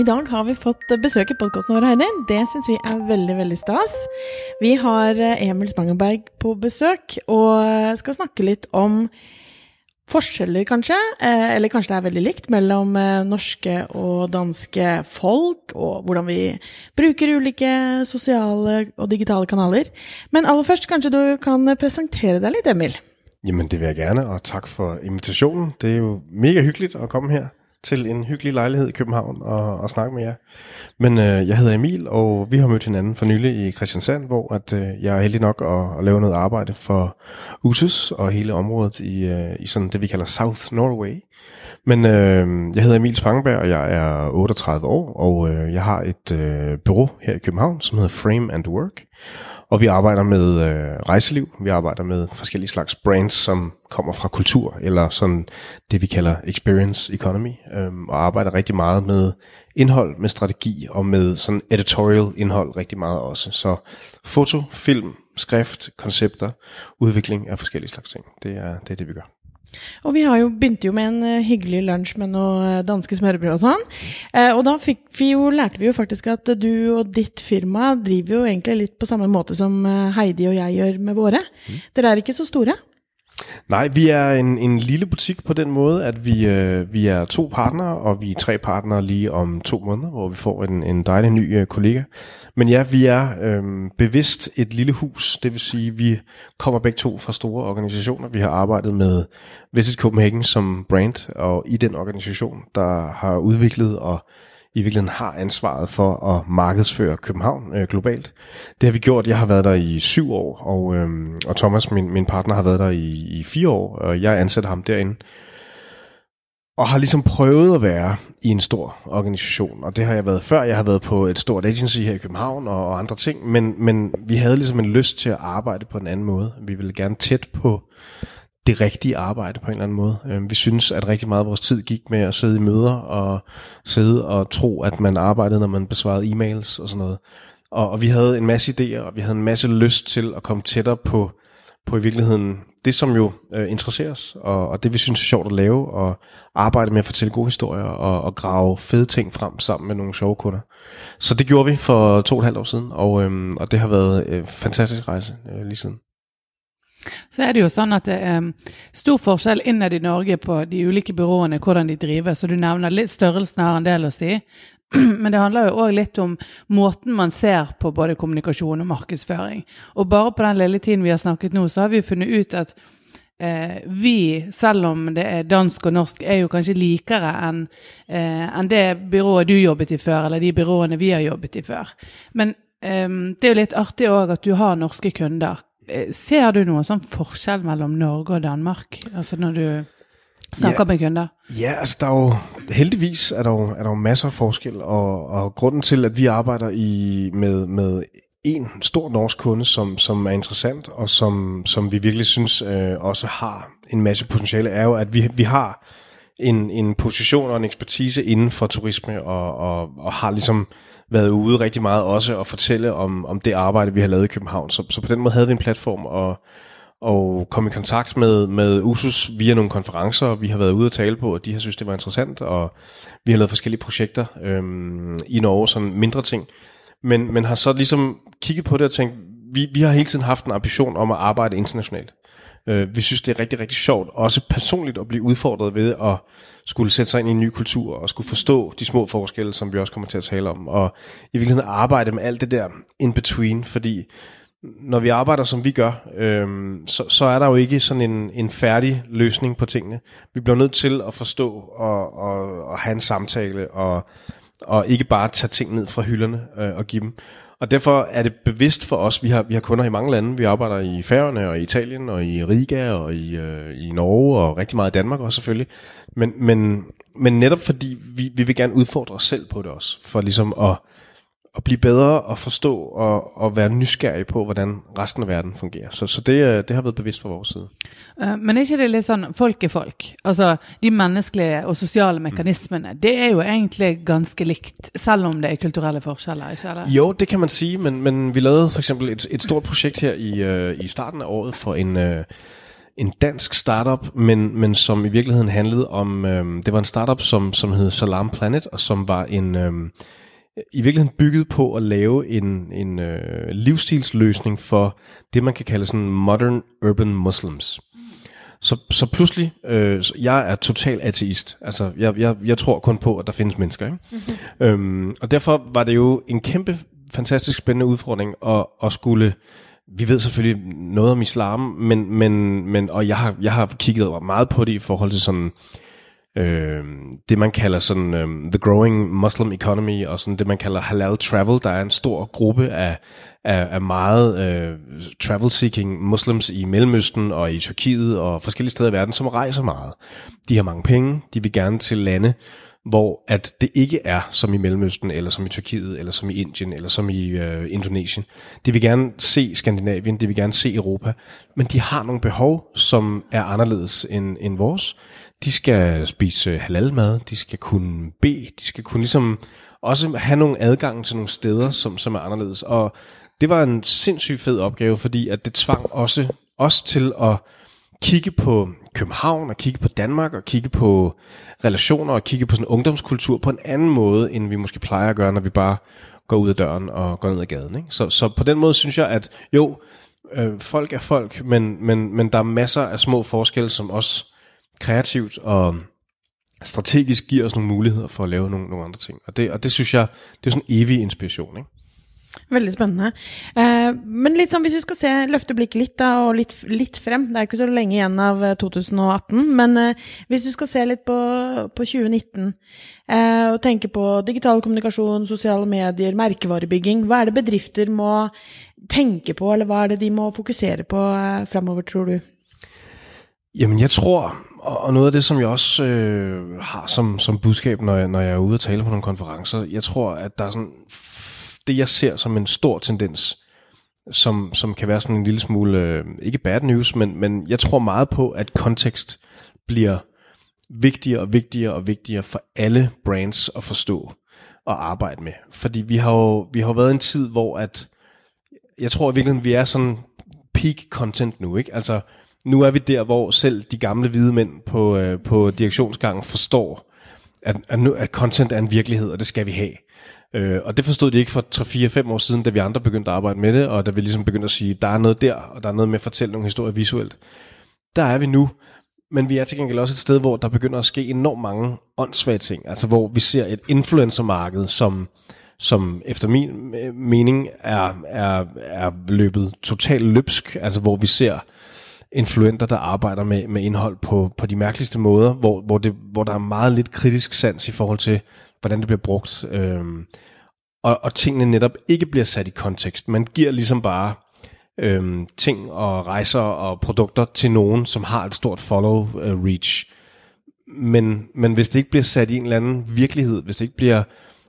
I dag har vi fått besøk i podkasten vår, Heidi. Det syns vi er veldig veldig stas. Vi har eh, Emil Spangenberg på besøk og skal snakke litt om forskjeller, kanskje, eh, eller kanskje det er veldig likt, mellom eh, norske og danske folk, og hvordan vi bruker ulike sosiale og digitale kanaler. Men aller først, kanskje du kan presentere deg litt, Emil? Jamen det vil jeg gerne, og tak for invitationen. Det er jo mega hyggeligt at komme her til en hyggelig lejlighed i København og, og snakke med jer. Men øh, jeg hedder Emil, og vi har mødt hinanden for nylig i Christiansand, hvor at, øh, jeg er heldig nok at, at lave noget arbejde for USUS og hele området i, øh, i sådan det, vi kalder South Norway. Men øh, jeg hedder Emil Spangberg, og jeg er 38 år, og øh, jeg har et øh, bureau her i København, som hedder Frame and Work. Og vi arbejder med øh, rejseliv, vi arbejder med forskellige slags brands, som kommer fra kultur, eller sådan det vi kalder experience economy, øh, og arbejder rigtig meget med indhold, med strategi og med sådan editorial indhold rigtig meget også. Så foto, film, skrift, koncepter, udvikling af forskellige slags ting, det er det, er det vi gør. Og vi har jo begynt jo med en uh, hyggelig lunsj med noe uh, danske smørbrød og sånn. Uh, og da vi jo, lærte vi jo faktisk at du og ditt firma driver jo egentlig litt på samme måte som Heidi og jeg gjør med våre. Mm. Dere er ikke så store? Nej, vi er en, en lille butik på den måde, at vi, øh, vi er to partnere, og vi er tre partnere lige om to måneder, hvor vi får en, en dejlig ny øh, kollega. Men ja, vi er øh, bevidst et lille hus, det vil sige, vi kommer begge to fra store organisationer. Vi har arbejdet med Visit Copenhagen som brand, og i den organisation, der har udviklet og i virkeligheden har ansvaret for at markedsføre København øh, globalt. Det har vi gjort. Jeg har været der i syv år, og, øh, og Thomas, min, min partner, har været der i, i fire år, og jeg ansætter ham derinde. Og har ligesom prøvet at være i en stor organisation, og det har jeg været før. Jeg har været på et stort agency her i København og, og andre ting, men, men vi havde ligesom en lyst til at arbejde på en anden måde. Vi ville gerne tæt på det rigtige arbejde på en eller anden måde. Øh, vi synes, at rigtig meget af vores tid gik med at sidde i møder og sidde og tro, at man arbejdede, når man besvarede e-mails og sådan noget. Og, og vi havde en masse idéer, og vi havde en masse lyst til at komme tættere på, på i virkeligheden det, som jo øh, interesserer os, og, og det vi synes er sjovt at lave, og arbejde med at fortælle gode historier, og, og grave fede ting frem sammen med nogle sjove kunder. Så det gjorde vi for to og et halvt år siden, og, øhm, og det har været øh, en øh, fantastisk rejse øh, lige siden. Så er det jo sånn at det er stor forskjell innad i Norge på de ulike byråene, hvordan de driver. Så du nevner litt størrelsen har en del å si. Men det handler jo òg litt om måten man ser på både kommunikasjon og markedsføring. Og bare på den lille tiden vi har snakket nå, så har vi jo funnet ut at eh, vi, selv om det er dansk og norsk, er jo kanskje likere enn øh, eh, en det byrået du jobbet i før, eller de byråene vi har jobbet i før. Men eh, det er jo litt artig òg at du har norske kunder. Eh, ser du noen sånn forskjell mellom Norge og Danmark, altså når du snakker ja, med kunder? Ja, altså der er jo, heldigvis er der jo, er der jo masser af forskel, og, og grunden til, at vi arbejder i, med, med en stor norsk kunde, som, som er interessant, og som, som vi virkelig synes øh, også har en masse potentiale, er jo, at vi, vi har en, en position og en ekspertise inden for turisme, og, og, og har ligesom været ude rigtig meget også og fortælle om, om det arbejde, vi har lavet i København. Så, så på den måde havde vi en platform og, og kom i kontakt med, med USUS via nogle konferencer, vi har været ude at tale på, og de har synes, det var interessant, og vi har lavet forskellige projekter øhm, i Norge, sådan mindre ting. Men, men har så ligesom kigget på det og tænkt, vi, vi har hele tiden haft en ambition om at arbejde internationalt. Øh, vi synes, det er rigtig, rigtig sjovt, også personligt at blive udfordret ved at skulle sætte sig ind i en ny kultur, og skulle forstå de små forskelle, som vi også kommer til at tale om, og i virkeligheden arbejde med alt det der in between, fordi når vi arbejder, som vi gør, øhm, så, så er der jo ikke sådan en, en færdig løsning på tingene. Vi bliver nødt til at forstå og, og, og have en samtale, og, og ikke bare tage ting ned fra hylderne øh, og give dem. Og derfor er det bevidst for os, vi har, vi har kunder i mange lande, vi arbejder i Færøerne og i Italien og i Riga og i, øh, i Norge og rigtig meget i Danmark også selvfølgelig. Men, men, men netop fordi vi, vi vil gerne udfordre os selv på det også, for ligesom at, at blive bedre og forstå og, og være nysgerrig på, hvordan resten af verden fungerer. Så, så det, øh, det har været bevidst fra vores side. Uh, men er ikke det litt sånn folk er folk? Altså, de menneskelige og sosiale mekanismene, mm. det er jo egentlig ganske likt, selv om det er kulturelle forskjeller, ikke det? Jo, det kan man sige, men, men vi lavede for eksempel et, et stort projekt her i, uh, i starten af året for en... Uh, en dansk startup, men, men som i virkeligheden handlede om, øhm, det var en startup, som, som hed Salam Planet, og som var en, øhm, i virkeligheden bygget på at lave en, en øh, livsstilsløsning for det, man kan kalde sådan modern urban muslims. Så, så pludselig, øh, jeg er total ateist. Altså, jeg, jeg, jeg tror kun på, at der findes mennesker. Ikke? Mm-hmm. Øhm, og derfor var det jo en kæmpe, fantastisk spændende udfordring at, at skulle vi ved selvfølgelig noget om islam, men, men, men og jeg har, jeg har kigget meget på det i forhold til sådan øh, øh, det man kalder sådan øh, the growing Muslim economy og sådan det man kalder halal travel. Der er en stor gruppe af, af, af meget øh, travel seeking muslims i Mellemøsten og i Tyrkiet og forskellige steder i verden, som rejser meget. De har mange penge, de vil gerne til lande, hvor at det ikke er som i Mellemøsten, eller som i Tyrkiet, eller som i Indien, eller som i øh, Indonesien. De vil gerne se Skandinavien, de vil gerne se Europa, men de har nogle behov, som er anderledes end, end vores. De skal spise halalmad, de skal kunne bede, de skal kunne ligesom også have nogle adgang til nogle steder, som, som er anderledes. Og det var en sindssygt fed opgave, fordi at det tvang også os til at kigge på København, og kigge på Danmark, og kigge på relationer, og kigge på sådan ungdomskultur på en anden måde, end vi måske plejer at gøre, når vi bare går ud af døren og går ned ad gaden. Ikke? Så, så på den måde synes jeg, at jo, øh, folk er folk, men, men, men der er masser af små forskelle, som også kreativt og strategisk giver os nogle muligheder for at lave nogle, nogle andre ting. Og det, og det synes jeg, det er sådan en evig inspiration. Ikke? Veldig spennende. Eh, men litt sånn, hvis vi skal se, løfte blikket litt, da, og litt, litt frem Det er ikke så lenge igjen av eh, 2018, men eh, hvis du skal se litt på, på 2019 eh, og tenke på digital kommunikasjon, sosiale medier, merkevarebygging, hva er det bedrifter må tenke på, eller hva er det de må fokusere på eh, framover, tror du? Jamen, jeg tror, og noget af det, som jeg også øh, har som, som budskab, når jeg, når jeg er ude og tale på nogle konferencer, jeg tror, at der er sådan det, jeg ser som en stor tendens, som, som kan være sådan en lille smule, øh, ikke bad news, men, men jeg tror meget på, at kontekst bliver vigtigere og vigtigere og vigtigere for alle brands at forstå og arbejde med. Fordi vi har jo vi har været i en tid, hvor at, jeg tror virkelig, vi er sådan peak content nu, ikke? Altså, nu er vi der, hvor selv de gamle hvide mænd på, øh, på direktionsgangen forstår, at, at, nu, at content er en virkelighed, og det skal vi have. Øh, og det forstod de ikke for 3-4-5 år siden, da vi andre begyndte at arbejde med det, og da vi ligesom begyndte at sige, der er noget der, og der er noget med at fortælle nogle historier visuelt. Der er vi nu, men vi er til gengæld også et sted, hvor der begynder at ske enormt mange åndssvage ting. Altså hvor vi ser et influencermarked, som, som efter min øh, mening er, er, er løbet totalt løbsk. Altså hvor vi ser influenter, der arbejder med, med indhold på, på de mærkeligste måder, hvor, hvor, det, hvor der er meget lidt kritisk sans i forhold til, hvordan det bliver brugt. øh, og, og tingene netop ikke bliver sat i kontekst. Man giver ligesom bare øh, ting og rejser og produkter til nogen, som har et stort follow-reach. Øh, men, men hvis det ikke bliver sat i en eller anden virkelighed, hvis det ikke bliver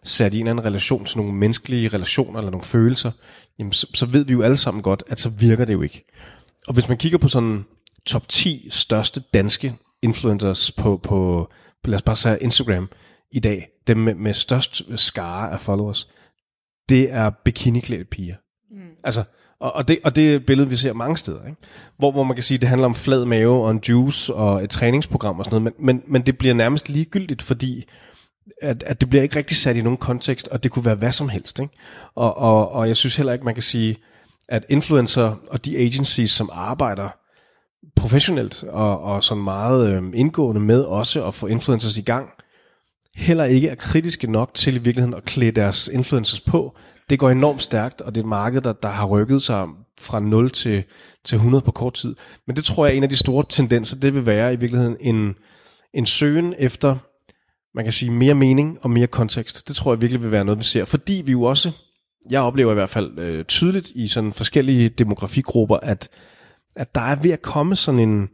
sat i en eller anden relation til nogle menneskelige relationer eller nogle følelser, jamen så, så ved vi jo alle sammen godt, at så virker det jo ikke. Og hvis man kigger på sådan top 10 største danske influencers på, på, på lad os bare sige Instagram i dag, dem med, med størst skare af followers, det er bikiniklædte piger. Mm. Altså, og, og, det, og det er et billede, vi ser mange steder, ikke? Hvor, hvor man kan sige, at det handler om flad mave og en juice og et træningsprogram og sådan noget, men, men, men det bliver nærmest ligegyldigt, fordi at, at det bliver ikke rigtig sat i nogen kontekst, og det kunne være hvad som helst. Ikke? Og, og, og jeg synes heller ikke, man kan sige, at influencer og de agencies, som arbejder professionelt og, og sådan meget øh, indgående med også at få influencers i gang, heller ikke er kritiske nok til i virkeligheden at klæde deres influencers på. Det går enormt stærkt, og det er et marked, der, der har rykket sig fra 0 til, til 100 på kort tid. Men det tror jeg er en af de store tendenser, det vil være i virkeligheden en, en søgen efter, man kan sige, mere mening og mere kontekst. Det tror jeg virkelig vil være noget, vi ser. Fordi vi jo også, jeg oplever i hvert fald øh, tydeligt i sådan forskellige demografigrupper, at, at der er ved at komme sådan en,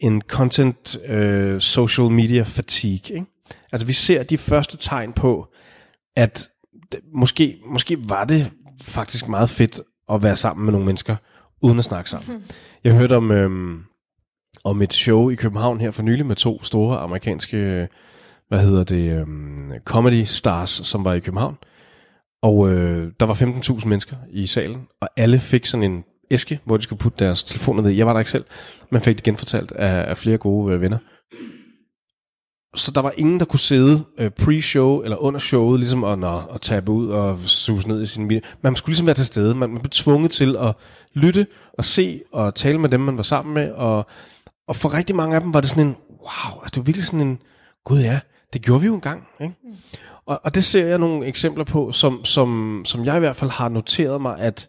en content øh, social media fatigue. Ikke? Altså vi ser de første tegn på, at måske, måske var det faktisk meget fedt at være sammen med nogle mennesker, uden at snakke sammen. Mm. Jeg hørte om, øhm, om et show i København her for nylig med to store amerikanske, hvad hedder det, øhm, comedy stars, som var i København. Og øh, der var 15.000 mennesker i salen, og alle fik sådan en æske, hvor de skulle putte deres telefoner ned. Jeg var der ikke selv, men fik det genfortalt af, af flere gode øh, venner. Så der var ingen, der kunne sidde øh, pre-show eller under showet, ligesom at, nå, at tabe ud og suse ned i sin video. Man skulle ligesom være til stede. Man, man blev tvunget til at lytte og se og tale med dem, man var sammen med. Og, og for rigtig mange af dem var det sådan en, wow, altså det var virkelig sådan en, gud ja, det gjorde vi jo engang. Ikke? Mm. Og, og det ser jeg nogle eksempler på, som, som, som jeg i hvert fald har noteret mig, at,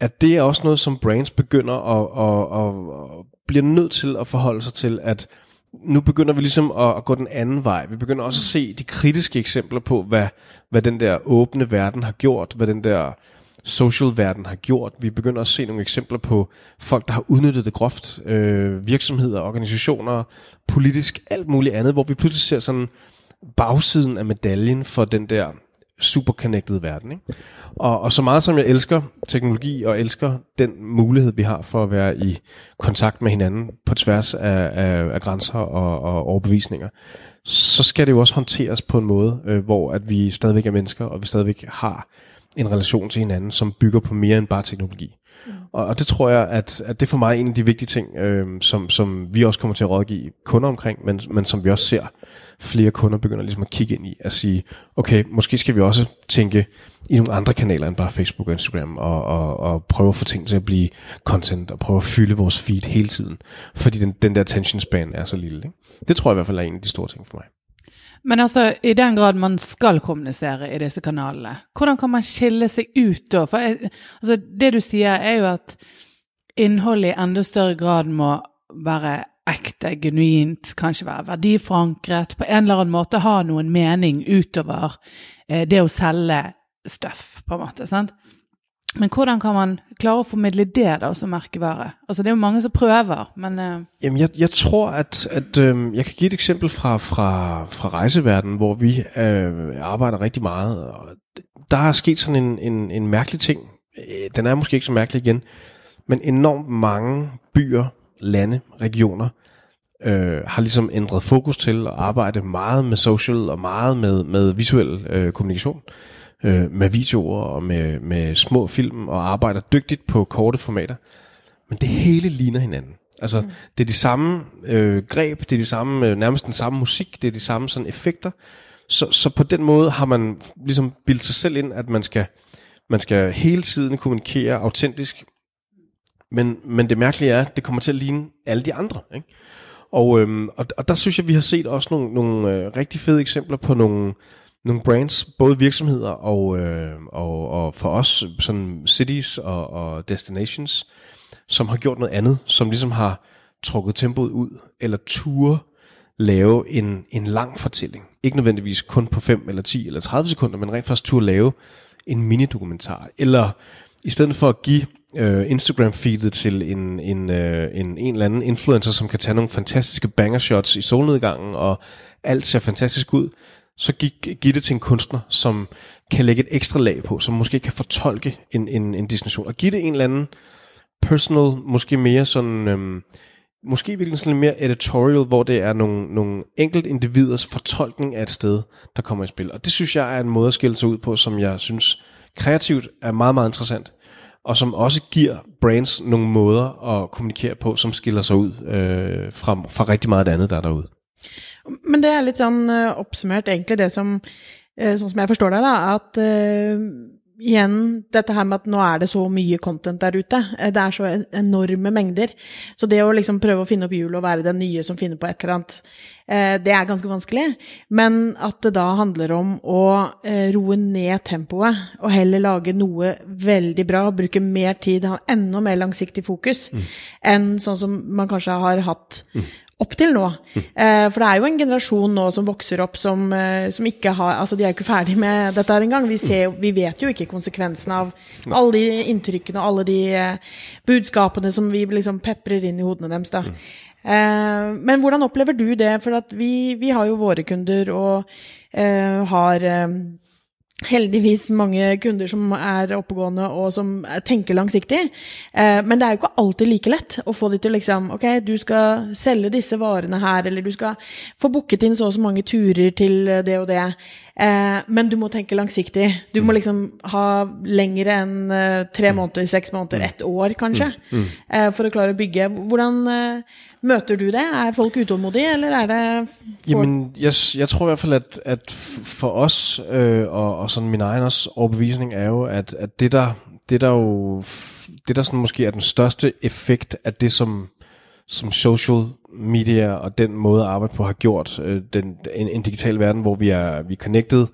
at det er også noget, som brands begynder at, at, at, at bliver nødt til at forholde sig til, at nu begynder vi ligesom at, at gå den anden vej. Vi begynder også at se de kritiske eksempler på, hvad, hvad den der åbne verden har gjort, hvad den der social verden har gjort. Vi begynder at se nogle eksempler på folk, der har udnyttet det groft. Øh, virksomheder, organisationer, politisk, alt muligt andet, hvor vi pludselig ser sådan bagsiden af medaljen for den der super connected verden. Ikke? Og, og så meget som jeg elsker teknologi og elsker den mulighed, vi har for at være i kontakt med hinanden på tværs af, af, af grænser og, og overbevisninger, så skal det jo også håndteres på en måde, øh, hvor at vi stadigvæk er mennesker, og vi stadigvæk har en relation til hinanden, som bygger på mere end bare teknologi. Mm. Og, og det tror jeg, at, at det er for mig en af de vigtige ting, øh, som, som vi også kommer til at rådgive kunder omkring, men, men som vi også ser flere kunder begynder ligesom at kigge ind i, at sige, okay, måske skal vi også tænke i nogle andre kanaler end bare Facebook og Instagram, og, og, og prøve at få ting til at blive content, og prøve at fylde vores feed hele tiden, fordi den, den der attention span er så lille. Ikke? Det tror jeg i hvert fald er en af de store ting for mig. Men altså, i den grad man skal kommunisere i disse kanalene, hvordan kan man skille sig ut da? For eh, altså, det du siger er jo at innholdet i enda større grad må være ekte, genuint, kanskje være verdiforankret, på en eller annen måte ha noen mening utover eh, det å selge stuff, på en måte. sant? Men hvordan kan man klare å formidle det da som merkevare? Altså Det er jo mange som prøver, men uh... Jamen jeg, jeg tror at, at øh, jeg kan give et eksempel fra, fra, fra rejseverdenen, hvor vi øh, arbejder rigtig meget. Og der er sket sådan en, en, en mærkelig ting. Øh, den er måske ikke så mærkelig igen, men enormt mange byer, lande, regioner øh, har ligesom ændret fokus til at arbejde meget med social og meget med, med visuel øh, kommunikation øh, med videoer og med, med små film og arbejder dygtigt på korte formater. Men det hele ligner hinanden. Altså, mm. det er de samme øh, greb, det er de samme, øh, nærmest den samme musik, det er de samme sådan effekter. Så, så på den måde har man ligesom bildt sig selv ind, at man skal, man skal hele tiden kommunikere autentisk. Men, men det mærkelige er, at det kommer til at ligne alle de andre. Ikke? Og, øhm, og, og der synes jeg, vi har set også nogle, nogle øh, rigtig fede eksempler på nogle, nogle brands, både virksomheder og, øh, og, og for os sådan cities og, og destinations, som har gjort noget andet, som ligesom har trukket tempoet ud, eller ture lave en, en lang fortælling. Ikke nødvendigvis kun på 5 eller 10 eller 30 sekunder, men rent faktisk turde lave en mini-dokumentar. Eller i stedet for at give øh, Instagram-feedet til en, en, øh, en, en eller anden influencer, som kan tage nogle fantastiske banger shots i solnedgangen, og alt ser fantastisk ud, så gik, giv det til en kunstner, som kan lægge et ekstra lag på, som måske kan fortolke en, en, en destination, og give det en eller anden personal, måske mere sådan, øhm, måske virkelig sådan lidt mere editorial, hvor det er nogle, nogle enkelt individers fortolkning af et sted, der kommer i spil. Og det synes jeg er en måde at skille sig ud på, som jeg synes kreativt er meget, meget interessant, og som også giver brands nogle måder at kommunikere på, som skiller sig ud øh, fra, fra rigtig meget af det andet, der er derude. Men det er litt sånn uh, oppsummert egentlig det som uh, Sånn som jeg forstår det, da, at uh, igjen dette her med at nå er det så mye content der ute. Det er så enorme mengder. Så det å liksom prøve å finne opp hjulet og være den nye som finner på et eller annet, det er ganske vanskelig. Men at det da handler om å roe ned tempoet og heller lage noe veldig bra, bruke mer tid, ha enda mer langsiktig fokus mm. enn sånn som man kanskje har hatt mm opp til nå. Eh, for det er jo en generasjon nå som vokser opp som, eh, som ikke har Altså, de er jo ikke ferdig med dette her engang. Vi, vi vet jo ikke konsekvensen av alle de inntrykkene og alle de eh, budskapene som vi liksom peprer inn i hodene deres, da. Eh, men hvordan opplever du det? For vi, vi, har jo våre kunder og eh, har eh, heldigvis mange kunder som er oppegående og som tenker langsiktig. Eh, men det er jo ikke alltid like lett å få de til liksom Ok, du skal selge disse varene her, eller du skal få booket inn så og så mange turer til det og det. Eh, men du må tenke langsiktig. Du må liksom ha lengre enn eh, tre måneder, seks måneder, ett år kanskje, eh, for å klare å bygge. Hvordan eh, møter du det? Er folk utålmodige, eller er det for... Jamen, jeg, jeg tror i hvert fald, at, at for os, øh, og, og sådan min egen også overbevisning, er jo, at, at det der, det der jo, det der sådan måske er den største effekt af det, som, som social media og den måde at arbejde på har gjort, øh, den, en, en digital verden, hvor vi er, vi er connected,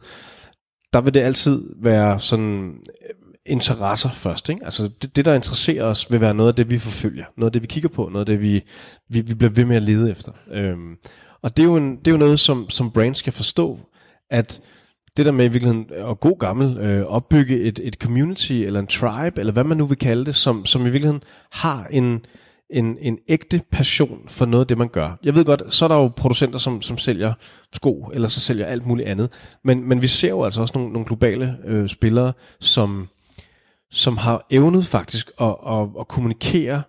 der vil det altid være sådan øh, interesser først. Ikke? Altså det, det, der interesserer os, vil være noget af det, vi forfølger. Noget af det, vi kigger på. Noget af det, vi, vi, vi bliver ved med at lede efter. Øhm, og det er jo, en, det er jo noget, som, som brands skal forstå, at det der med i virkeligheden at god gammel øh, opbygge et, et community, eller en tribe, eller hvad man nu vil kalde det, som, som i virkeligheden har en, en, en ægte passion for noget af det, man gør. Jeg ved godt, så er der jo producenter, som, som sælger sko, eller så sælger alt muligt andet. Men, men vi ser jo altså også nogle, nogle globale øh, spillere, som, som har evnet faktisk at, at, at kommunikere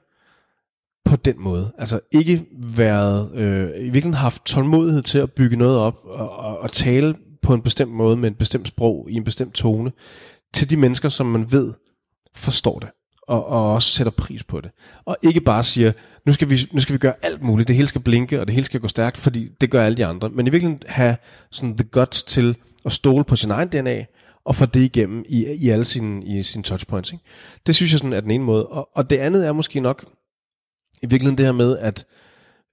på den måde. Altså ikke været, øh, i virkeligheden haft tålmodighed til at bygge noget op og, og, og tale på en bestemt måde med en bestemt sprog i en bestemt tone til de mennesker, som man ved forstår det og, og også sætter pris på det. Og ikke bare siger, nu skal, vi, nu skal vi gøre alt muligt, det hele skal blinke, og det hele skal gå stærkt, fordi det gør alle de andre. Men i virkeligheden have sådan the guts til at stole på sin egen DNA, og få det igennem i, i alle sine, i sine touchpoints. Ikke? Det synes jeg sådan er den ene måde. Og, og det andet er måske nok i virkeligheden det her med, at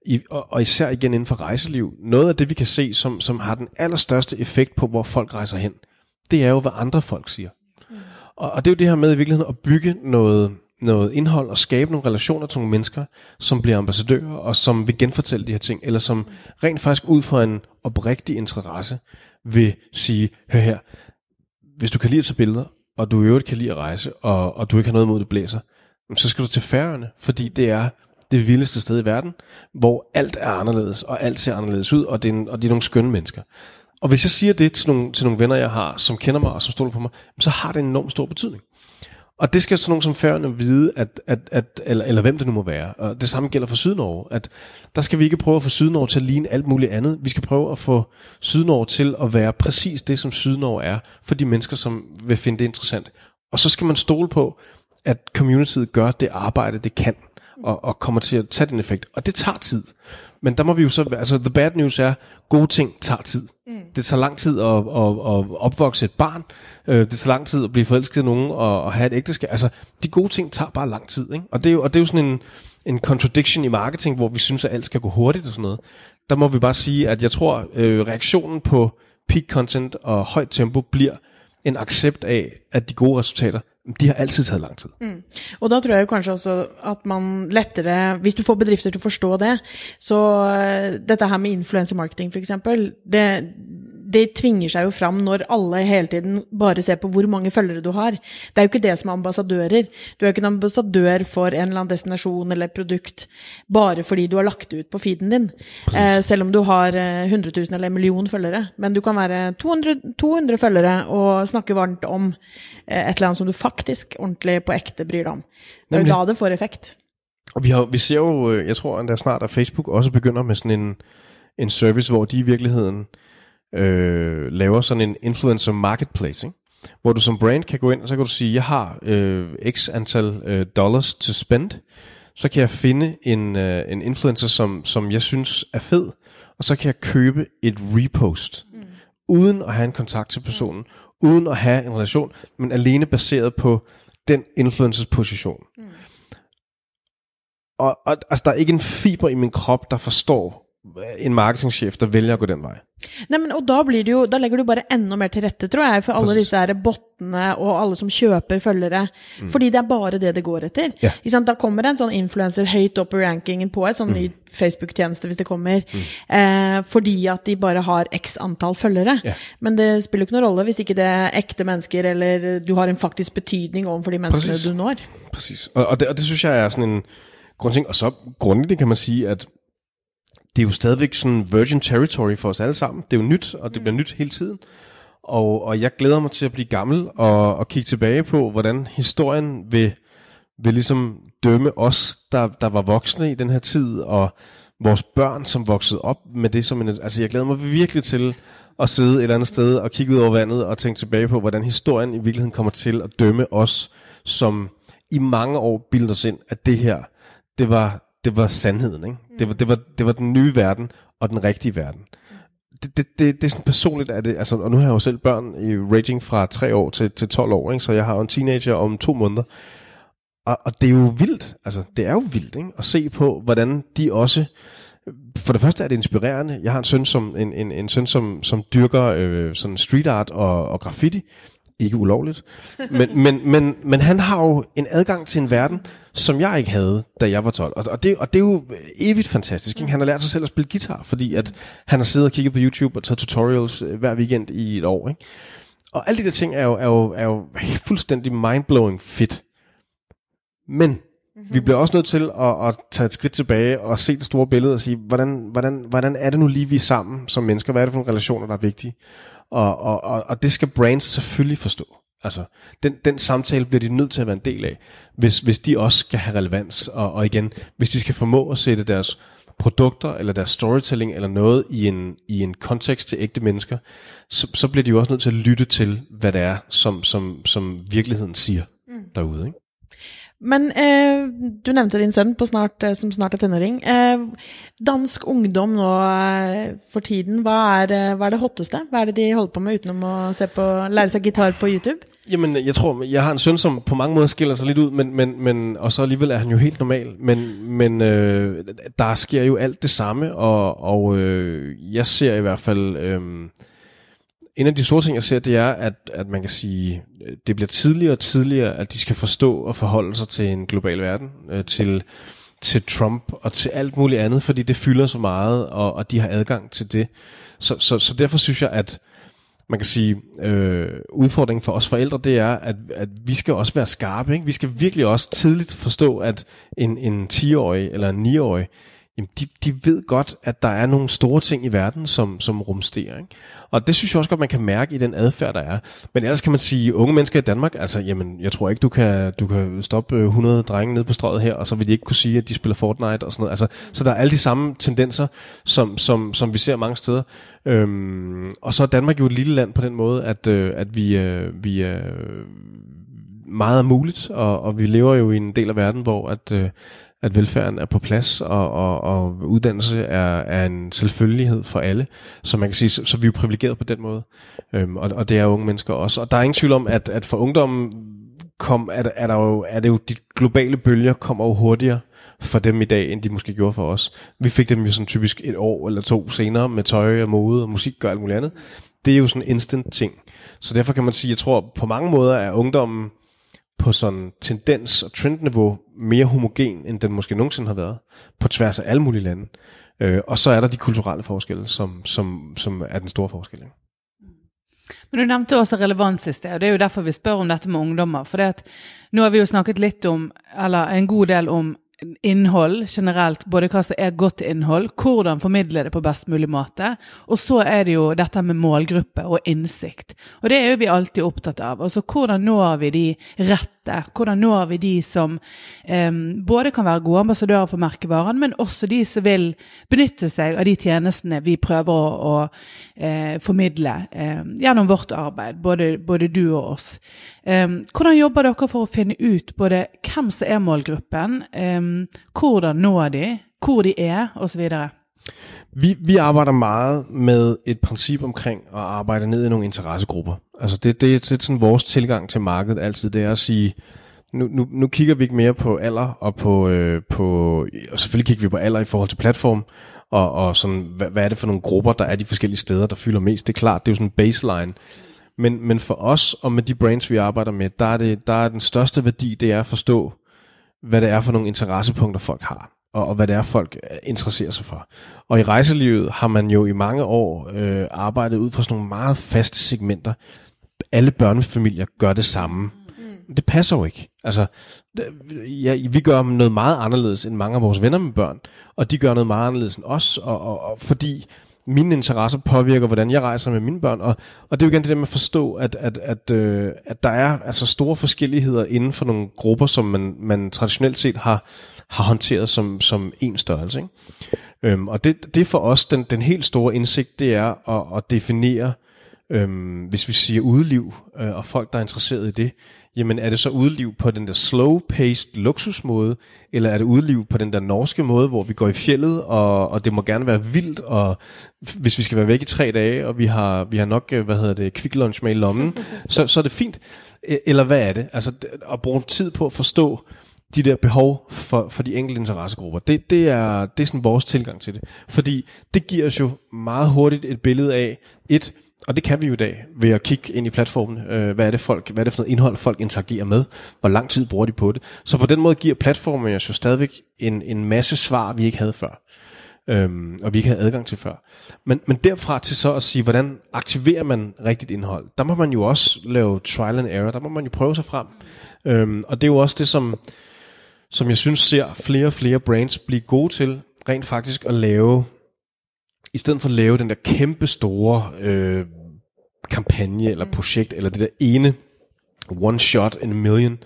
i, og, og især igen inden for rejseliv, noget af det vi kan se, som, som har den allerstørste effekt på, hvor folk rejser hen, det er jo, hvad andre folk siger. Og, og det er jo det her med i virkeligheden at bygge noget, noget indhold og skabe nogle relationer til nogle mennesker, som bliver ambassadører og som vil genfortælle de her ting, eller som rent faktisk ud fra en oprigtig interesse vil sige, hør her, hvis du kan lide at tage billeder, og du i øvrigt kan lide at rejse, og, og du ikke har noget imod, at det blæser, så skal du til Færøerne, fordi det er det vildeste sted i verden, hvor alt er anderledes, og alt ser anderledes ud, og det er, en, og det er nogle skønne mennesker. Og hvis jeg siger det til nogle, til nogle venner, jeg har, som kender mig og som stoler på mig, så har det en enorm stor betydning. Og det skal sådan nogen som Færøerne vide, at, at, at, eller, eller hvem det nu må være. Og det samme gælder for Sydnorge, at der skal vi ikke prøve at få Sydnorge til at ligne alt muligt andet. Vi skal prøve at få Sydnorge til at være præcis det, som Sydnorge er, for de mennesker, som vil finde det interessant. Og så skal man stole på, at communityet gør det arbejde, det kan, og, og kommer til at tage den effekt. Og det tager tid. Men der må vi jo så, altså the bad news er, gode ting tager tid. Mm. Det tager lang tid at, at, at opvokse et barn. Øh, Det tager lang tid at blive forelsket i nogen og, og have et ægteskab. Altså, de gode ting tager bare lang tid. Ikke? Og, det er jo, og det er jo sådan en, en contradiction i marketing, hvor vi synes, at alt skal gå hurtigt og sådan noget. Der må vi bare sige, at jeg tror, øh, reaktionen på peak content og højt tempo bliver en accept af, at de gode resultater, de har altid taget lang tid. Mm. Og der tror jeg jo kanskje også at man lettere, hvis du får bedrifter til å forstå det, så eh, dette her med influencer marketing for eksempel, det, det tvinger seg jo fram når alle hele tiden bare ser på hvor mange følgere du har. Det er jo ikke det som er ambassadører. Du er jo ikke en ambassadør for en eller annen destinasjon eller produkt bare fordi du har lagt det ut på feeden din. Eh, selv om du har eh, 100 000 eller en million følgere. Men du kan være 200, 200 følgere og snakke varmt om eh, et eller annet som du faktisk ordentlig på ekte bryr deg om. Det er jo da det får effekt. Og vi, har, vi ser jo, øh, jeg tror endda snart, at Facebook også begynder med sådan en, en service, hvor de i virkeligheden øh, laver sådan en influencer marketplace, ikke? hvor du som brand kan gå ind, og så kan du sige, jeg har øh, x antal øh, dollars to spend, så kan jeg finde en, øh, en influencer, som, som jeg synes er fed, og så kan jeg købe et repost, mm. uden at have en kontakt til personen, mm. uden at have en relation, men alene baseret på den influencers position. Mm. Og, og altså, der er ikke en fiber i min krop, der forstår en marketingchef, der vælger at gå den vej. Nei, men, og da, blir det jo, da legger du bare enda mer til rette, tror jeg, for alle Precis. disse her bottene og alle som kjøper følgere. Fordi det er bare det det går etter. Ja. Sant? Da kommer en sånn influencer høyt opp i rankingen på et sånn ny Facebook-tjeneste, hvis det kommer. Eh, fordi at de bare har x antall følgere. Ja. Men det spiller jo ikke noen rolle hvis ikke det er ekte mennesker, eller du har en faktisk betydning overfor de menneskene Præcis. du når. Præcis. Og, og, det, og det synes jeg er sådan en grundting. Og så grundlæggende kan man sige, at det er jo stadigvæk sådan virgin territory for os alle sammen. Det er jo nyt, og det bliver nyt hele tiden. Og, og jeg glæder mig til at blive gammel og, og kigge tilbage på, hvordan historien vil, vil ligesom dømme os, der, der var voksne i den her tid, og vores børn, som voksede op med det som en... Altså, jeg glæder mig virkelig til at sidde et eller andet sted og kigge ud over vandet og tænke tilbage på, hvordan historien i virkeligheden kommer til at dømme os, som i mange år bildte os ind, at det her, det var, det var sandheden. Ikke? Det, var, det, var, det var den nye verden og den rigtige verden. Det, det, det, det er sådan personligt, at det, altså, og nu har jeg jo selv børn i raging fra 3 år til, til 12 år, ikke? så jeg har jo en teenager om to måneder. Og, og det er jo vildt, altså det er jo vildt ikke? at se på, hvordan de også for det første er det inspirerende. Jeg har en søn, som, en, en, en søn, som, som dyrker øh, sådan street art og, og graffiti. Ikke ulovligt. Men, men, men, men han har jo en adgang til en verden, som jeg ikke havde, da jeg var 12. Og, og, det, og det er jo evigt fantastisk. Ikke? Han har lært sig selv at spille guitar, fordi at han har siddet og kigget på YouTube og taget tutorials øh, hver weekend i et år. Ikke? Og alle de der ting er jo, er jo, er jo fuldstændig mindblowing fedt. Men Mm-hmm. Vi bliver også nødt til at, at tage et skridt tilbage og se det store billede og sige, hvordan, hvordan, hvordan er det nu lige, vi er sammen som mennesker? Hvad er det for nogle relationer, der er vigtige? Og, og, og, og det skal brands selvfølgelig forstå. Altså, den, den samtale bliver de nødt til at være en del af, hvis, hvis de også skal have relevans. Og, og igen, hvis de skal formå at sætte deres produkter eller deres storytelling eller noget i en, i en kontekst til ægte mennesker, så, så bliver de jo også nødt til at lytte til, hvad det er, som, som, som virkeligheden siger mm. derude. Ikke? Men eh, du nevnte din sønn snart, eh, som snart er tenåring. Eh, dansk ungdom nå eh, for tiden, hva er, eh, hva er, det hotteste? Hva er det de holder på med utenom å se på, lære seg gitar på YouTube? Jamen, jeg tror, jeg har en søn, som på mange måder skiller sig lidt ud, men, men, men, og så alligevel er han jo helt normal. Men, men øh, der sker jo alt det samme, og, og øh, jeg ser i hvert fald... Øh, en af de store ting, jeg ser, det er, at, at man kan sige, øh, det bliver tidligere og tidligere, at de skal forstå og forholde sig til en global verden, øh, til, til Trump og til alt muligt andet, fordi det fylder så meget, og, og de har adgang til det. Så, så, så derfor synes jeg, at man kan sige, øh, udfordringen for os forældre, det er, at, at vi skal også være skarpe. Ikke? Vi skal virkelig også tidligt forstå, at en, en 10-årig eller en 9-årig, jamen de, de ved godt, at der er nogle store ting i verden, som, som rumsterer. Ikke? Og det synes jeg også godt, man kan mærke i den adfærd, der er. Men ellers kan man sige, unge mennesker i Danmark, altså, jamen, jeg tror ikke, du kan, du kan stoppe øh, 100 drenge nede på strøget her, og så vil de ikke kunne sige, at de spiller Fortnite og sådan noget. Altså, så der er alle de samme tendenser, som, som, som vi ser mange steder. Øhm, og så er Danmark jo et lille land på den måde, at, øh, at vi, øh, vi øh, meget er muligt, og, og vi lever jo i en del af verden, hvor at, øh, at velfærden er på plads, og, og, og uddannelse er, er en selvfølgelighed for alle. Så man kan sige, så, så vi er jo privilegeret på den måde. Øhm, og, og det er unge mennesker også. Og der er ingen tvivl om, at, at for ungdommen kom, er, er, der jo, er det jo, de globale bølger kommer jo hurtigere for dem i dag, end de måske gjorde for os. Vi fik dem jo sådan typisk et år eller to senere med tøj og mode og musik og alt muligt andet. Det er jo sådan en instant ting. Så derfor kan man sige, jeg tror på mange måder er ungdommen på sådan tendens- og trendniveau mere homogen, end den måske nogensinde har været, på tværs af alle mulige lande. Øh, og så er der de kulturelle forskelle, som, som, som er den store forskel. Ikke? Men du nevnte også relevans i sted, og det er jo derfor vi spør om dette med ungdommer. For det at, nu har vi jo snakket lidt om, eller en god del om innhold generelt, både hva som er godt innhold, hvordan formidle det på best mulig måte. Og så er det jo dette med målgruppe og innsikt. Og det er jo vi alltid opptatt av. Altså hvordan når vi de rette? Hvordan når vi de som eh, både kan være gode ambassadører for merkevaren, men også de som vil benytte seg av de tjenestene vi prøver å, å eh, formidle eh, gjennom vårt arbeid, både, både du og oss. Um, hvordan jobber dere for å finne ut både hvem som er målgruppen, um, hvordan når det, hvor det er, osv.? Vi, vi arbejder meget med et princip omkring at arbejde ned i nogle interessegrupper. Altså det, det, det er sådan vores tilgang til markedet altid, det er at sige, nu, nu, nu kigger vi ikke mere på alder, og på, øh, på og selvfølgelig kigger vi på alder i forhold til platform, og, og sådan, hvad, hvad er det for nogle grupper, der er de forskellige steder, der fylder mest. Det er klart, det er jo sådan en baseline. Men, men for os, og med de brands, vi arbejder med, der er, det, der er den største værdi, det er at forstå, hvad det er for nogle interessepunkter, folk har, og, og hvad det er, folk øh, interesserer sig for. Og i rejselivet har man jo i mange år øh, arbejdet ud fra sådan nogle meget faste segmenter. Alle børnefamilier gør det samme. Mm. Det passer jo ikke. Altså, ja, vi gør noget meget anderledes end mange af vores venner med børn, og de gør noget meget anderledes end os, og, og, og fordi mine interesser påvirker, hvordan jeg rejser med mine børn. Og, og det er jo igen det der med at forstå, at, at, at, øh, at der er altså store forskelligheder inden for nogle grupper, som man, man traditionelt set har, har håndteret som, som en størrelse. Ikke? Øhm, og det, det er for os den, den helt store indsigt, det er at, at definere, øhm, hvis vi siger udeliv, øh, og folk, der er interesseret i det, jamen er det så udeliv på den der slow-paced luksusmåde, eller er det udeliv på den der norske måde, hvor vi går i fjellet, og, og det må gerne være vildt, og hvis vi skal være væk i tre dage, og vi har, vi har nok, øh, hvad hedder det, quick lunch med i lommen, så, så er det fint. Eller hvad er det? Altså at bruge tid på at forstå, de der behov for, for de enkelte interessegrupper. Det, det, er, det er sådan vores tilgang til det. Fordi det giver os jo meget hurtigt et billede af, et, og det kan vi jo i dag ved at kigge ind i platformen. Øh, hvad er det folk, hvad er det for noget indhold folk interagerer med? Hvor lang tid bruger de på det? Så på den måde giver platformen os jo stadigvæk en, en masse svar, vi ikke havde før. Øhm, og vi ikke havde adgang til før. Men, men derfra til så at sige, hvordan aktiverer man rigtigt indhold? Der må man jo også lave trial and error. Der må man jo prøve sig frem. Øhm, og det er jo også det, som som jeg synes ser flere og flere brands blive gode til, rent faktisk at lave, i stedet for at lave den der kæmpe store øh, kampagne eller projekt, eller det der ene one shot in a million,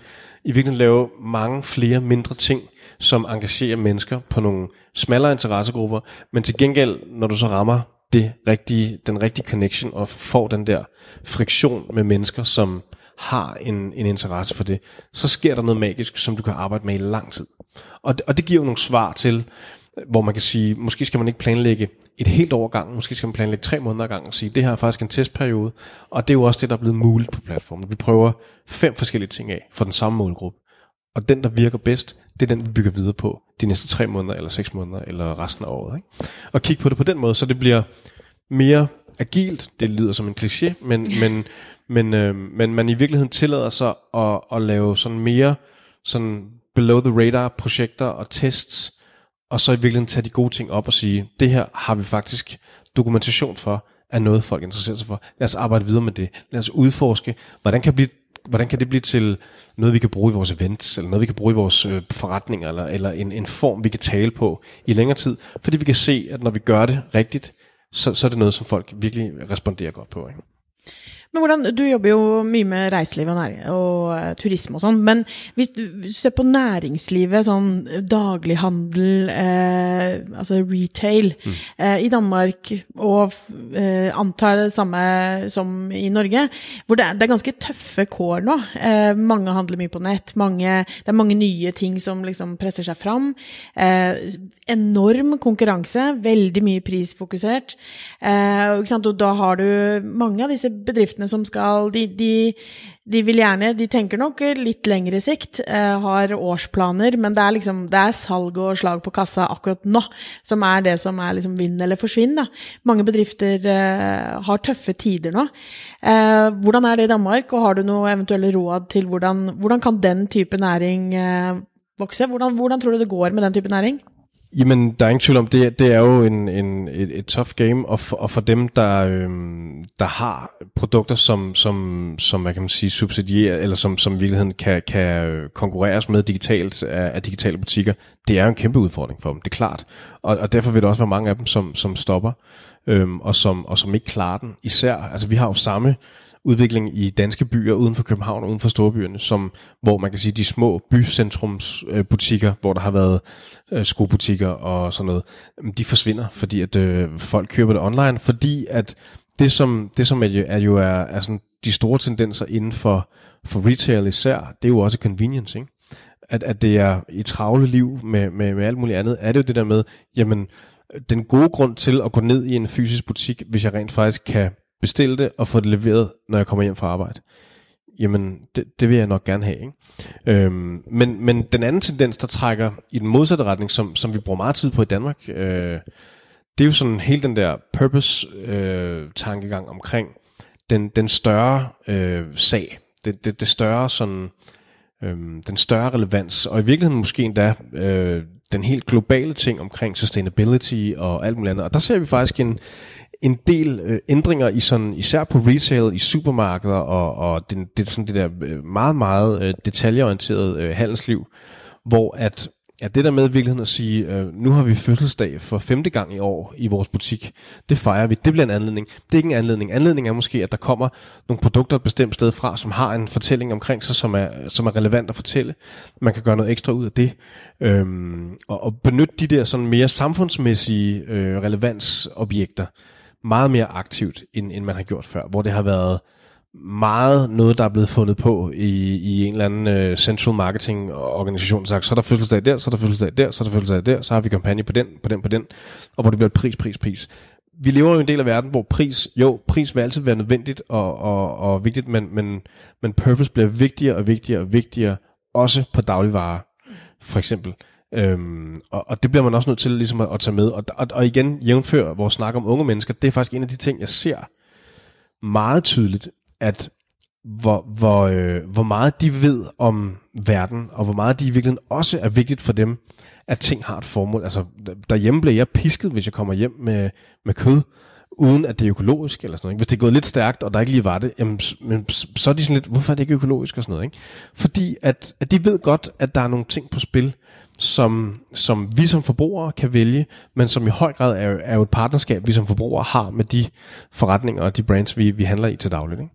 i virkeligheden lave mange flere mindre ting, som engagerer mennesker på nogle smallere interessegrupper, men til gengæld, når du så rammer det rigtige, den rigtige connection og får den der friktion med mennesker, som har en, en interesse for det, så sker der noget magisk, som du kan arbejde med i lang tid. Og, og det giver jo nogle svar til, hvor man kan sige, måske skal man ikke planlægge et helt år gang, måske skal man planlægge tre måneder gang og sige, det her er faktisk en testperiode, og det er jo også det, der er blevet muligt på platformen. Vi prøver fem forskellige ting af for den samme målgruppe. Og den, der virker bedst, det er den, vi bygger videre på de næste tre måneder, eller seks måneder, eller resten af året. Ikke? Og kigge på det på den måde, så det bliver mere agilt, det lyder som en kliché, men, men, men, øh, men man i virkeligheden tillader sig at, at lave sådan mere sådan below the radar projekter og tests, og så i virkeligheden tage de gode ting op og sige, det her har vi faktisk dokumentation for, er noget folk interesserer sig for. Lad os arbejde videre med det. Lad os udforske, hvordan kan, blive, hvordan kan det blive til noget, vi kan bruge i vores events, eller noget, vi kan bruge i vores øh, forretninger, eller, eller en, en form, vi kan tale på i længere tid. Fordi vi kan se, at når vi gør det rigtigt, så, så er det noget, som folk virkelig responderer godt på. Ikke? Men hvordan, Du jobber jo mye med reiseliv og, og uh, turisme og sånn. Men hvis du, hvis du, ser på næringslivet, sånn daglighandel, eh, altså retail, mm. eh, i Danmark og eh, antar det samme som i Norge, hvor det er, det er ganske tøffe kår nå. Eh, mange handler mye på nett. Mange, det er mange nye ting som liksom presser seg fram. Eh, enorm konkurranse, veldig mye prisfokusert. Eh, og da har du mange av disse bedriftene bedriftene som skal de, de, de, vil gjerne De tenker nok litt lengre sikt, eh, har årsplaner, men det er liksom det er salg og slag på kassa akkurat nå som er det som er liksom vinn eller forsvinn. Da. Mange bedrifter eh, har tøffe tider nå. Eh, hvordan er det i Danmark, og har du noe eventuelle råd til hvordan, hvordan kan den type næring eh, vokse? Hvordan, hvordan tror du det går med den type næring? Jamen, der er ingen tvivl om, det, det er jo en, en, et, et tough game, og for, og for dem, der, øhm, der har produkter, som, som, som hvad kan man sige, subsidierer, eller som, som i virkeligheden kan, kan konkurreres med digitalt af, af digitale butikker, det er jo en kæmpe udfordring for dem, det er klart. Og, og derfor vil der også være mange af dem, som, som stopper, øhm, og, som, og som ikke klarer den. Især, altså vi har jo samme udvikling i danske byer uden for København og uden for storbyerne, som, hvor man kan sige, de små bycentrumsbutikker, øh, hvor der har været øh, skobutikker og sådan noget, de forsvinder, fordi at øh, folk køber det online, fordi at det som, det som er, jo, er jo er, er sådan de store tendenser inden for, for retail især, det er jo også convenience, ikke? At, at det er i travle liv med, med, med alt muligt andet, er det jo det der med, jamen, den gode grund til at gå ned i en fysisk butik, hvis jeg rent faktisk kan bestille det og få det leveret, når jeg kommer hjem fra arbejde. Jamen, det, det vil jeg nok gerne have. Ikke? Øhm, men, men den anden tendens, der trækker i den modsatte retning, som, som vi bruger meget tid på i Danmark, øh, det er jo sådan hele den der purpose-tankegang øh, omkring den, den større øh, sag, det, det, det større sådan, øh, den større relevans, og i virkeligheden måske endda øh, den helt globale ting omkring sustainability og alt muligt andet. Og der ser vi faktisk en, en del øh, ændringer i sådan, især på retail, i supermarkeder og, og det, det, sådan det der øh, meget, meget øh, detaljeorienterede øh, handelsliv, hvor at, ja, det der med i virkeligheden at sige, øh, nu har vi fødselsdag for femte gang i år i vores butik, det fejrer vi, det bliver en anledning. Det er ikke en anledning. Anledning er måske, at der kommer nogle produkter et bestemt sted fra, som har en fortælling omkring sig, som er, som er relevant at fortælle. Man kan gøre noget ekstra ud af det. Øhm, og, og benytte de der sådan mere samfundsmæssige øh, relevansobjekter meget mere aktivt, end, end man har gjort før, hvor det har været meget noget, der er blevet fundet på i, i en eller anden uh, central marketing organisation, sagt, så er der fødselsdag der, så er der fødselsdag der, så er der fødselsdag der, så har vi kampagne på den, på den, på den, og hvor det bliver pris, pris, pris. Vi lever jo i en del af verden, hvor pris, jo, pris vil altid være nødvendigt og, og, og vigtigt, men, men, men purpose bliver vigtigere og vigtigere og vigtigere, også på dagligvarer, for eksempel. Øhm, og, og det bliver man også nødt til ligesom at, at tage med. Og, og, og igen, jævnfør vores snak om unge mennesker, det er faktisk en af de ting, jeg ser meget tydeligt at hvor, hvor, øh, hvor meget de ved om verden, og hvor meget de i virkeligheden også er vigtigt for dem, at ting har et formål. Altså, derhjemme bliver jeg pisket, hvis jeg kommer hjem med, med kød, uden at det er økologisk eller sådan noget. Ikke? Hvis det er gået lidt stærkt, og der ikke lige var det, jamen, men, så er de sådan lidt, hvorfor er det ikke økologisk og sådan noget. Ikke? Fordi at, at de ved godt, at der er nogle ting på spil, som, som vi som forbrugere kan vælge, men som i høj grad er, er jo et partnerskab, vi som forbrugere har med de forretninger og de brands, vi, vi handler i til dagligt. Ikke?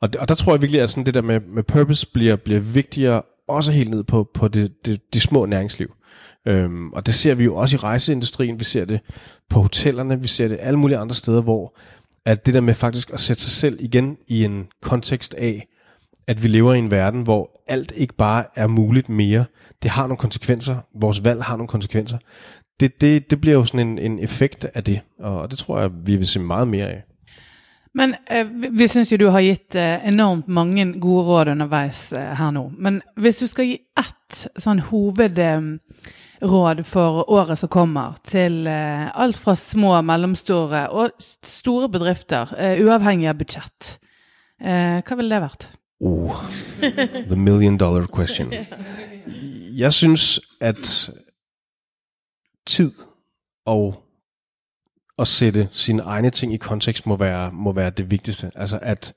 Og, og der tror jeg virkelig, at sådan det der med, med purpose bliver, bliver vigtigere, også helt ned på, på det, det, de små næringsliv. Øhm, og det ser vi jo også i rejseindustrien, vi ser det på hotellerne, vi ser det alle mulige andre steder, hvor at det der med faktisk at sætte sig selv igen i en kontekst af, at vi lever i en verden, hvor alt ikke bare er muligt mere. Det har nogle konsekvenser. Vores valg har nogle konsekvenser. Det, det, det bliver jo sådan en, en effekt af det, og det tror jeg, vi vil se meget mere af. Men eh, vi syns jo du har gitt eh, øh, enormt mange gode råd underveis eh, øh, her nå. Men hvis du skal gi ett sånn hovedråd for året som kommer, til eh, alt fra små, mellomstore og store bedrifter, eh, uavhengig av budsjett, eh, hva ville det vært? Oh, the million dollar question. Jeg synes, at tid og at sætte sine egne ting i kontekst må være, må være det vigtigste. Altså at,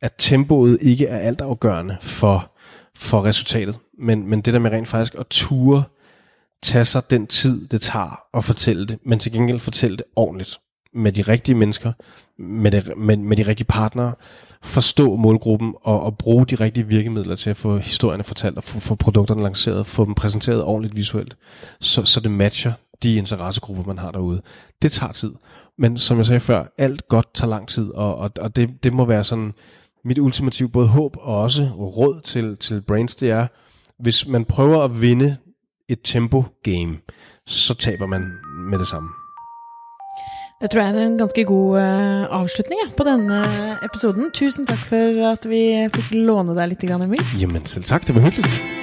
at tempoet ikke er altafgørende for, for resultatet, men, men det der med rent faktisk at ture tage sig den tid, det tager at fortælle det, men til gengæld fortælle det ordentligt med de rigtige mennesker, med, det, med, med de rigtige partnere, forstå målgruppen og, og bruge de rigtige virkemidler til at få historierne fortalt og få, få produkterne lanceret, få dem præsenteret ordentligt visuelt, så, så det matcher de interessegrupper, man har derude. Det tager tid. Men som jeg sagde før, alt godt tager lang tid, og, og, og det, det må være sådan mit ultimative både håb og også råd til, til Brains, det er, hvis man prøver at vinde et tempo-game, så taber man med det samme. Det tror jeg er en ganske god uh, avslutning ja, på denne episoden. Tusen takk for at vi fikk låne deg litt, Emil. Jamen selv takk. det var hyggelig.